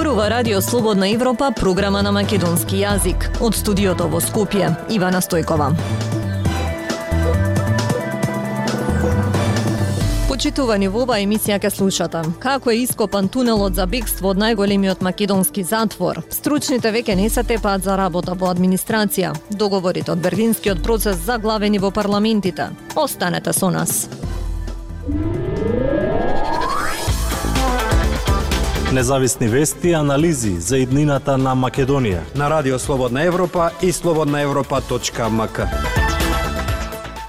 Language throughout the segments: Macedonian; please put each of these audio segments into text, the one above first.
Зборува Радио Слободна Европа, програма на македонски јазик. Од студиото во Скопје, Ивана Стојкова. Почитувани во оваа емисија ке слушате како е ископан тунелот за бегство од најголемиот македонски затвор. Стручните веќе не се тепаат за работа во администрација. Договорите од Берлинскиот процес заглавени во парламентите. Останете со нас. Независни вести и анализи за иднината на Македонија. На Радио Слободна Европа и слободнаевропа.мк.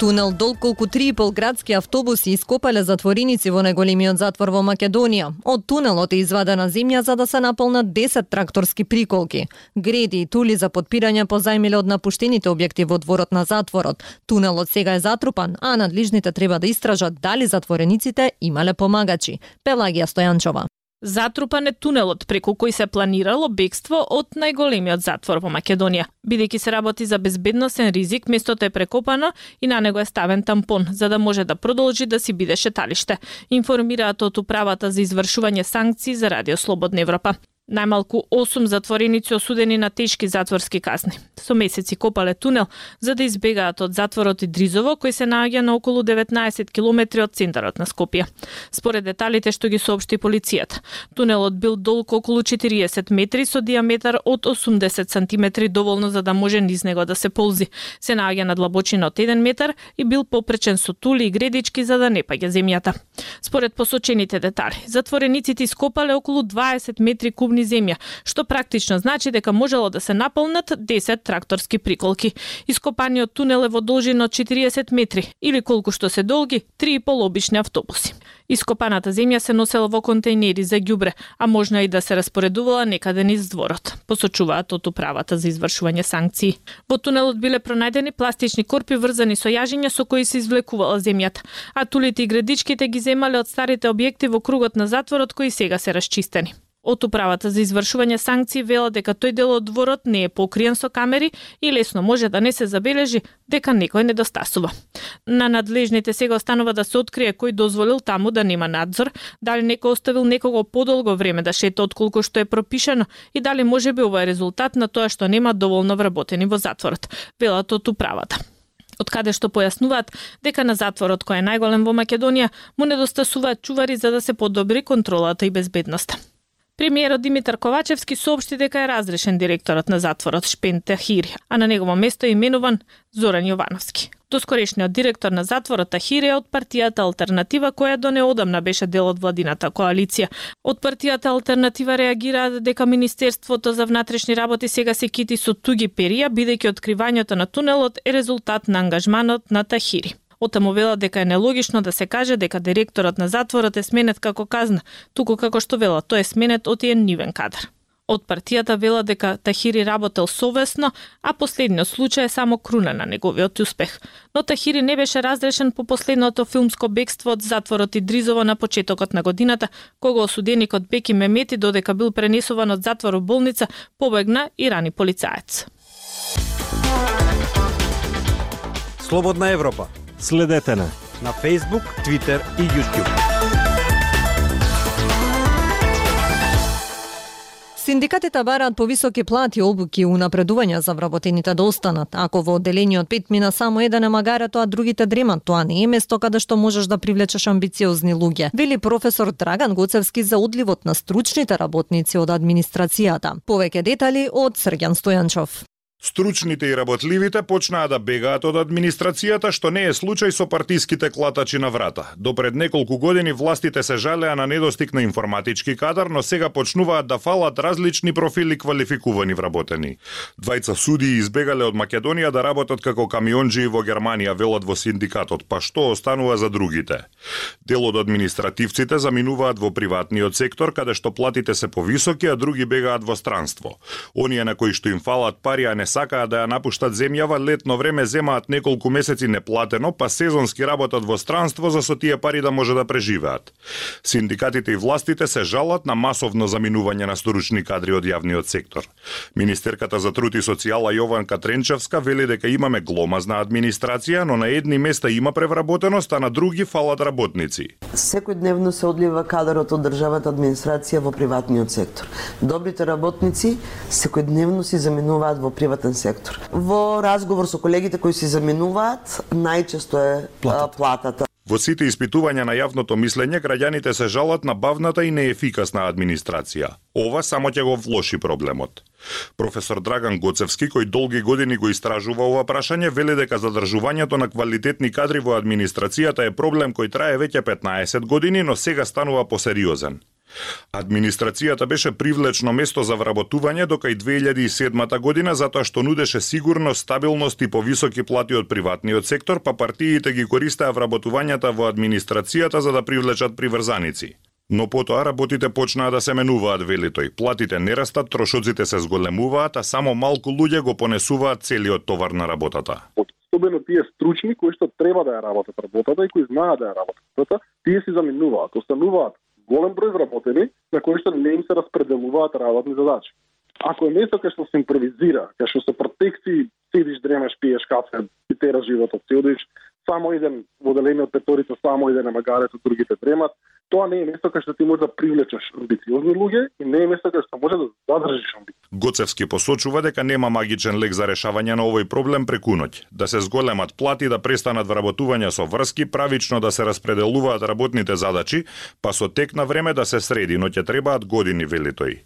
Тунел долг колку 3,5 градски автобуси ископале затвореници во најголемиот затвор во Македонија. Од тунелот е извадена земја за да се наполнат 10 тракторски приколки. Греди и тули за подпирање позајмиле од напуштените објекти во дворот на затворот. Тунелот сега е затрупан, а надлижните треба да истражат дали затворениците имале помагачи. Пелагија Стојанчова. Затрупан е тунелот преку кој се планирало бегство од најголемиот затвор во Македонија. Бидејќи се работи за безбедносен ризик, местото е прекопано и на него е ставен тампон, за да може да продолжи да си биде шеталиште. Информираат од управата за извршување санкции за Радио Слободна Европа. Најмалку 8 затвореници осудени на тешки затворски казни. Со месеци копале тунел за да избегаат од затворот и Дризово, кој се наоѓа на околу 19 километри од центарот на Скопје. Според деталите што ги соопшти полицијата, тунелот бил долг околу 40 метри со диаметар од 80 сантиметри доволно за да може низ него да се ползи. Се наоѓа на длабочина од 1 метар и бил попречен со тули и гредички за да не паѓа земјата. Според посочените детали, затворениците ископале околу 20 метри кубни кубни земја, што практично значи дека можело да се наполнат 10 тракторски приколки. Ископаниот тунел е во должина од 40 метри, или колку што се долги, 3,5 обични автобуси. Ископаната земја се носела во контейнери за ѓубре, а можна и да се распоредувала некаде низ дворот, посочуваат од управата за извршување санкции. Во тунелот биле пронајдени пластични корпи врзани со јажиња со кои се извлекувала земјата, а тулите и градичките ги земале од старите објекти во кругот на затворот кои сега се расчистени. Од управата за извршување санкции велат дека тој дел од дворот не е покриен со камери и лесно може да не се забележи дека некој недостасува. На надлежните сега останува да се открие кој дозволил таму да нема надзор, дали некој оставил некого подолго време да шета отколку што е пропишано и дали може би ова е резултат на тоа што нема доволно вработени во затворот, велат од управата од каде што појаснуваат дека на затворот кој е најголем во Македонија му недостасуваат чувари за да се подобри контролата и безбедноста. Премиерот Димитар Ковачевски соопшти дека е разрешен директорот на затворот Шпен Тахири, а на негово место е именуван Зоран Јовановски. Доскорешниот директор на затворот Тахири е од партијата Алтернатива која до неодамна беше дел од владината коалиција. Од партијата Алтернатива реагираат дека Министерството за внатрешни работи сега се кити со туги перија бидејќи откривањето на тунелот е резултат на ангажманот на Тахири. Отаму велат дека е нелогично да се каже дека директорот на затворот е сменет како казна, туку како што велат тој е сменет од еден нивен кадар. Од партијата вела дека Тахири работел совесно, а последниот случај е само круна на неговиот успех. Но Тахири не беше разрешен по последното филмско бегство од затворот и Дризово на почетокот на годината, кога осуденикот Беки Мемети додека бил пренесуван од затвор во болница, побегна и рани полицаец. Слободна Европа Следете на на Facebook, Twitter и YouTube. Синдикатите бараат повисоки плати, обуки и унапредувања за вработените да останат. Ако во одделениот пет мина само еден е магаре, тоа другите дремат. Тоа не е место каде што можеш да привлечеш амбициозни луѓе. Вели професор Драган Гоцевски за одливот на стручните работници од администрацијата. Повеќе детали од Срѓан Стојанчов. Стручните и работливите почнаа да бегаат од администрацијата, што не е случај со партиските клатачи на врата. До пред неколку години властите се жалеа на недостиг на информатички кадар, но сега почнуваат да фалат различни профили квалификувани вработени. Двајца судии избегале од Македонија да работат како камионџи во Германија, велат во синдикатот, па што останува за другите? Дел од административците заминуваат во приватниот сектор, каде што платите се повисоки, а други бегаат во странство. Оние на кои што им фалат пари, а не сакаат да ја напуштат земјава, летно време земаат неколку месеци неплатено, па сезонски работат во странство за со тие пари да може да преживеат. Синдикатите и властите се жалат на масовно заминување на сторучни кадри од јавниот сектор. Министерката за труд и социјала Јованка Тренчевска вели дека имаме гломазна администрација, но на едни места има превработеност, а на други фалат работници. Секојдневно се одлива кадарот од државата администрација во приватниот сектор. Добрите работници секојдневно си заминуваат во приватен сектор. Во разговор со колегите кои си заминуваат, најчесто е платата. платата. Во сите испитувања на јавното мислење, граѓаните се жалат на бавната и неефикасна администрација. Ова само ќе го влоши проблемот. Професор Драган Гоцевски, кој долги години го истражува ова прашање, вели дека задржувањето на квалитетни кадри во администрацијата е проблем кој трае веќе 15 години, но сега станува посериозен. Администрацијата беше привлечно место за вработување дока и 2007 година затоа што нудеше сигурност, стабилност и повисоки плати од приватниот сектор, па партиите ги користеа вработувањата во администрацијата за да привлечат приврзаници. Но потоа работите почнаа да се менуваат, вели тој. Платите не растат, трошоците се зголемуваат, а само малку луѓе го понесуваат целиот товар на работата. Особено тие стручни кои што треба да ја работат работата и кои знаат да ја работат работата, тие си заминуваат, остануваат голем број вработени на кои што не им се распределуваат работни задачи. Ако е место кај што се импровизира, кај што се протекции, седиш, дремеш, пиеш кафе ти тера животот, ти. одиш само еден во од петорица, само еден на магарето, другите дремат, тоа не е место кај што ти може да привлечеш амбициозни луѓе и не е место кај што може да задржиш амбиции. Гоцевски посочува дека нема магичен лек за решавање на овој проблем преку ноќ. Да се зголемат плати, да престанат вработувања со врски, правично да се распределуваат работните задачи, па со тек на време да се среди, но ќе требаат години, вели тој.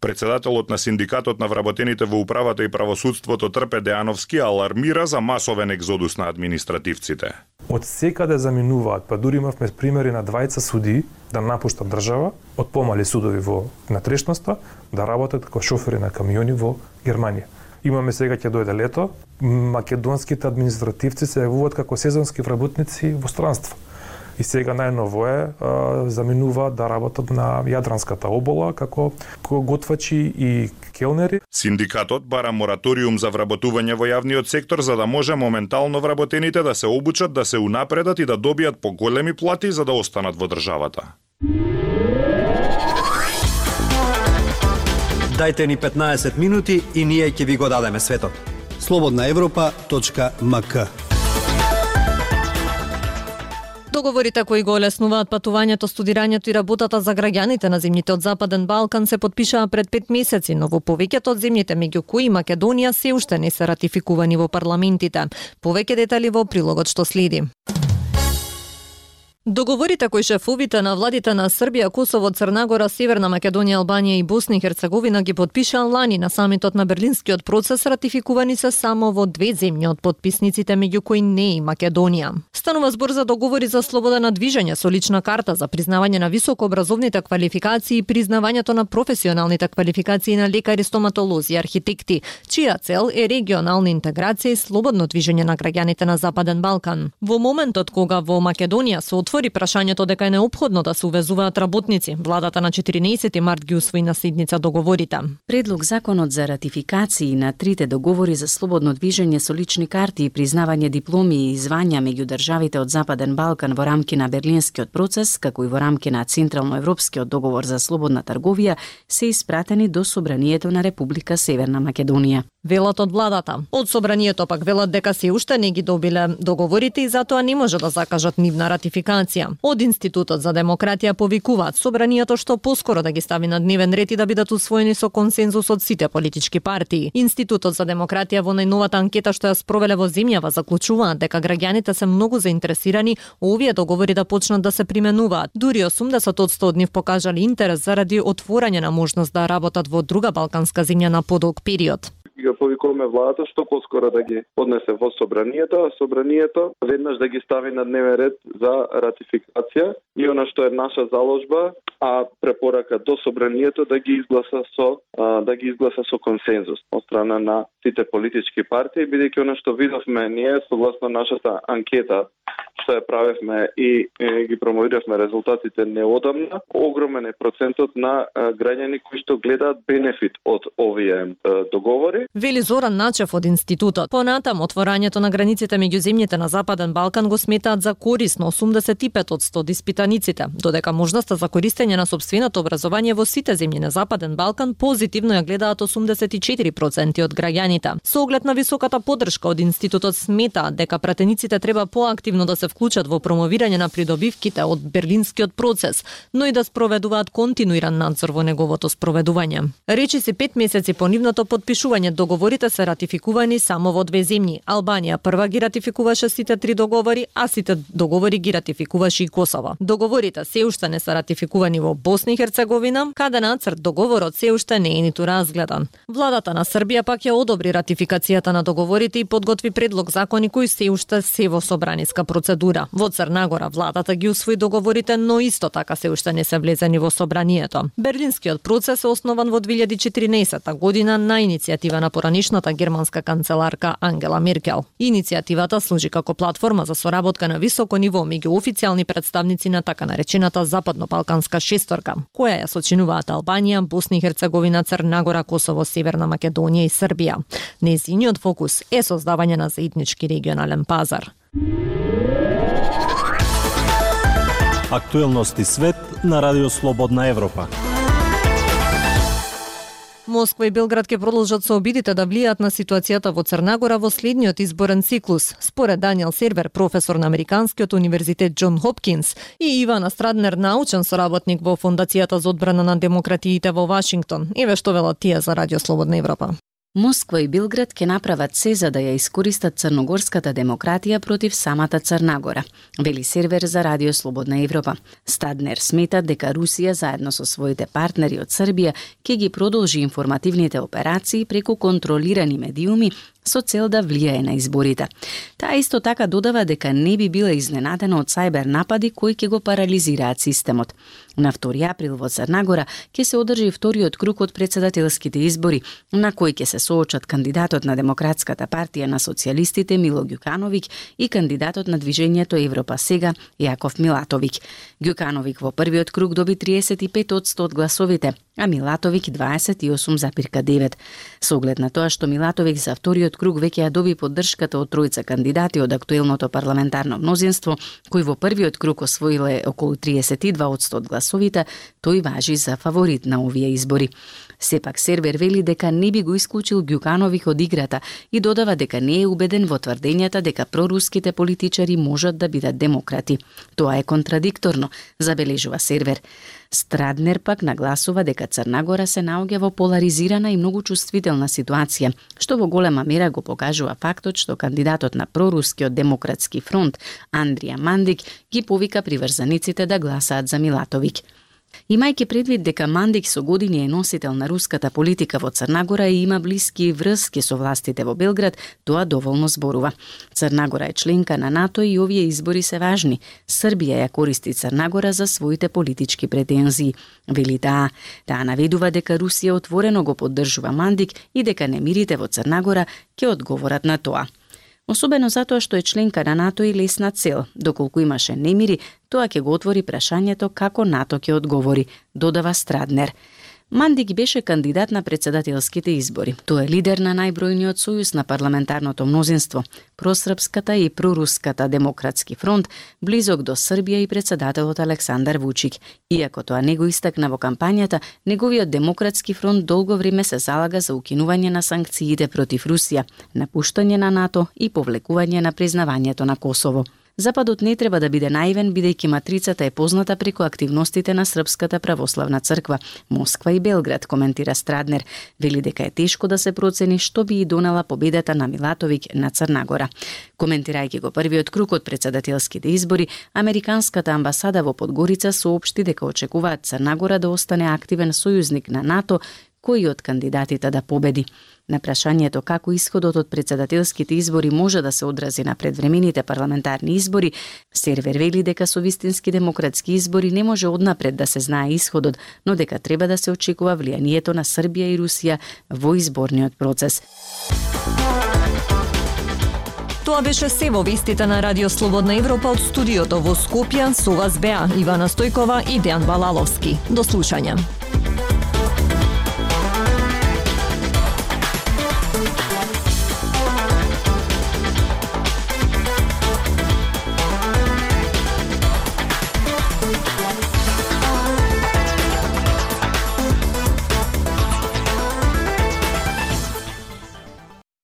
Председателот на синдикатот на вработените во управата и правосудството Трпе Деановски алармира за масовен екзодус на административците. Од секаде заминуваат, па дури имавме примери на двајца суди да напуштат држава од помали судови во натрешноста да работат како шофери на камиони во Германија. Имаме сега ќе дојде лето, македонските административци се јавуваат како сезонски вработници во странство и сега најново е заминува да работат на Јадранската обола како готвачи и келнери. Синдикатот бара мораториум за вработување во јавниот сектор за да може моментално вработените да се обучат, да се унапредат и да добијат поголеми плати за да останат во државата. Дайте ни 15 минути и ние ќе ви го дадеме светот. Слободна Европа.мк Договорите кои го олеснуваат патувањето, студирањето и работата за граѓаните на земјите од Западен Балкан се подпишаа пред пет месеци, но во повеќето од земјите меѓу кои Македонија се уште не се ратификувани во парламентите. Повеќе детали во прилогот што следи. Договорите кои шефовите на владите на Србија, Косово, Црнагора, Северна Македонија, Албанија и Босна и Херцеговина ги подпишаа лани на самитот на Берлинскиот процес, ратификувани се само во две земји од подписниците, меѓу кои не и Македонија. Станува збор за договори за слобода на движење со лична карта за признавање на високообразовните квалификации и признавањето на професионалните квалификации на лекари, стоматолози и архитекти, чија цел е регионална интеграција и слободно движење на граѓаните на Западен Балкан. Во моментот кога во Македонија се отвори прашањето дека е необходно да се увезуваат работници. Владата на 14 март ги усвои на седница договорите. Предлог законот за ратификации на трите договори за слободно движење со лични карти и признавање дипломи и звања меѓу државите од Западен Балкан во рамки на Берлинскиот процес, како и во рамки на Централно-европскиот договор за слободна трговија, се испратени до Собранието на Република Северна Македонија. Велат од владата. Од Собранието пак велат дека се уште не ги добиле договорите и затоа не може да закажат нивна ратификација демокрација. Од Институтот за демократија повикуваат собранието што поскоро да ги стави на дневен ред и да бидат усвоени со консензус од сите политички партии. Институтот за демократија во најновата анкета што ја спровеле во земјава заклучуваат дека граѓаните се многу заинтересирани овие договори да почнат да се применуваат. Дури 80% од нив покажале интерес заради отворање на можност да работат во друга балканска земја на подолг период и го повикуваме владата што поскоро да ги однесе во собранието, а собранието веднаш да ги стави на дневен ред за ратификација. И она што е наша заложба, а препорака до собранието да ги изгласа со да ги изгласа со консензус од страна на сите политички партии, бидејќи она што видовме ние согласно нашата анкета што ја правевме и, и ги промовиравме резултатите неодамна, огромен е процентот на граѓани кои што гледаат бенефит од овие договори. Вели Зоран Начев од институтот. Понатам отворањето на границите меѓу земјите на Западен Балкан го сметаат за корисно 85 од 100 диспитаниците, додека можноста за користење на собственото образование во сите земји на Западен Балкан позитивно ја гледаат 84% од граѓаните. Со оглед на високата поддршка од институтот смета дека пратениците треба поактивно да се вклучат во промовирање на придобивките од берлинскиот процес, но и да спроведуваат континуиран надзор во неговото спроведување. Речи се пет месеци по нивното подпишување договорите се ратификувани само во две земји. Албанија прва ги ратификуваше сите три договори, а сите договори ги ратификуваше и Косово. Договорите се уште не се ратификувани во Босна и Херцеговина, каде нацрт договорот се уште не е ниту разгледан. Владата на Србија пак ја одобри ратификацијата на договорите и подготви предлог закони кои се уште се во собраниска процедура. Во Црнагора владата ги усвои договорите, но исто така се уште не се влезени во собранието. Берлинскиот процес е основан во 2014 година на иницијатива на поранишната германска канцеларка Ангела Меркел. Иницијативата служи како платформа за соработка на високо ниво меѓу официјални представници на така наречената Западно-Балканска шесторка, која ја сочинуваат Албанија, Босна и Херцеговина, Црнагора, Косово, Северна Македонија и Србија. Незиниот фокус е создавање на заеднички регионален пазар. Актуелности свет на Радио Слободна Европа. Москва и Белград ќе продолжат со обидите да влијаат на ситуацијата во Црнагора во следниот изборен циклус, според Даниел Сервер, професор на Американскиот универзитет Џон Хопкинс и Ивана Страднер, научен соработник во Фондацијата за одбрана на демократиите во Вашингтон. Еве што велат тие за Радио Слободна Европа. Москва и Билград ќе направат се за да ја искористат црногорската демократија против самата Црнагора, вели сервер за Радио Слободна Европа. Стаднер смета дека Русија заедно со своите партнери од Србија ќе ги продолжи информативните операции преку контролирани медиуми со цел да влијае на изборите. Таа исто така додава дека не би била изненадена од сајбер напади кои ќе го парализираат системот. На 2 април во Црнагора ќе се одржи вториот круг од председателските избори, на кој ќе се соочат кандидатот на Демократската партија на социјалистите Мило Ѓукановиќ и кандидатот на движењето Европа сега Јаков Милатовиќ. Ѓукановиќ во првиот круг доби 35 од 100 од гласовите, а Милатовиќ 28,9. Со оглед на тоа што Милатовиќ за вториот круг веќе ја доби поддршката од тројца кандидати од актуелното парламентарно мнозинство, кои во првиот круг освоиле околу 32 од 100 гласовите, тој важи за фаворит на овие избори. Сепак сервер вели дека не би го исклучил Ѓукановиќ од играта и додава дека не е убеден во тврдењата дека проруските политичари можат да бидат демократи. Тоа е контрадикторно, забележува сервер. Страднер пак нагласува дека Црнагора се наоѓа во поларизирана и многу чувствителна ситуација, што во голема мера го покажува фактот што кандидатот на прорускиот демократски фронт Андрија Мандик ги повика приврзаниците да гласаат за Милатовик. Имајќи предвид дека Мандик со години е носител на руската политика во Црнагора и има блиски врски со властите во Белград, тоа доволно зборува. Црнагора е членка на НАТО и овие избори се важни. Србија ја користи Црнагора за своите политички претензии. Вели таа, таа наведува дека Русија отворено го поддржува Мандик и дека немирите во Црнагора ќе одговорат на тоа. Особено затоа што е членка на НАТО и лесна цел. Доколку имаше немири, тоа ќе го отвори прашањето како НАТО ќе одговори, додава Страднер. Мандик беше кандидат на председателските избори. Тој е лидер на најбројниот сојуз на парламентарното мнозинство, просрпската и проруската демократски фронт, близок до Србија и председателот Александар Вучик. Иако тоа не го истакна во кампањата, неговиот демократски фронт долго време се залага за укинување на санкциите против Русија, напуштање на НАТО и повлекување на признавањето на Косово. Западот не треба да биде наивен бидејќи матрицата е позната преку активностите на Српската православна црква, Москва и Белград, коментира Страднер. Вели дека е тешко да се процени што би и донела победата на Милатовиќ на Црнагора. Коментирајќи го првиот круг од председателските избори, Американската амбасада во Подгорица соопшти дека очекуваат Црнагора да остане активен сојузник на НАТО кој од кандидатите да победи. На прашањето како исходот од председателските избори може да се одрази на предвремените парламентарни избори, сервер вели дека со вистински демократски избори не може однапред да се знае исходот, но дека треба да се очекува влијанието на Србија и Русија во изборниот процес. Тоа беше се во вестите на Радио Слободна Европа од студиото во Скопје. Со вас беа Ивана Стојкова и Дејан Балаловски. До слушање.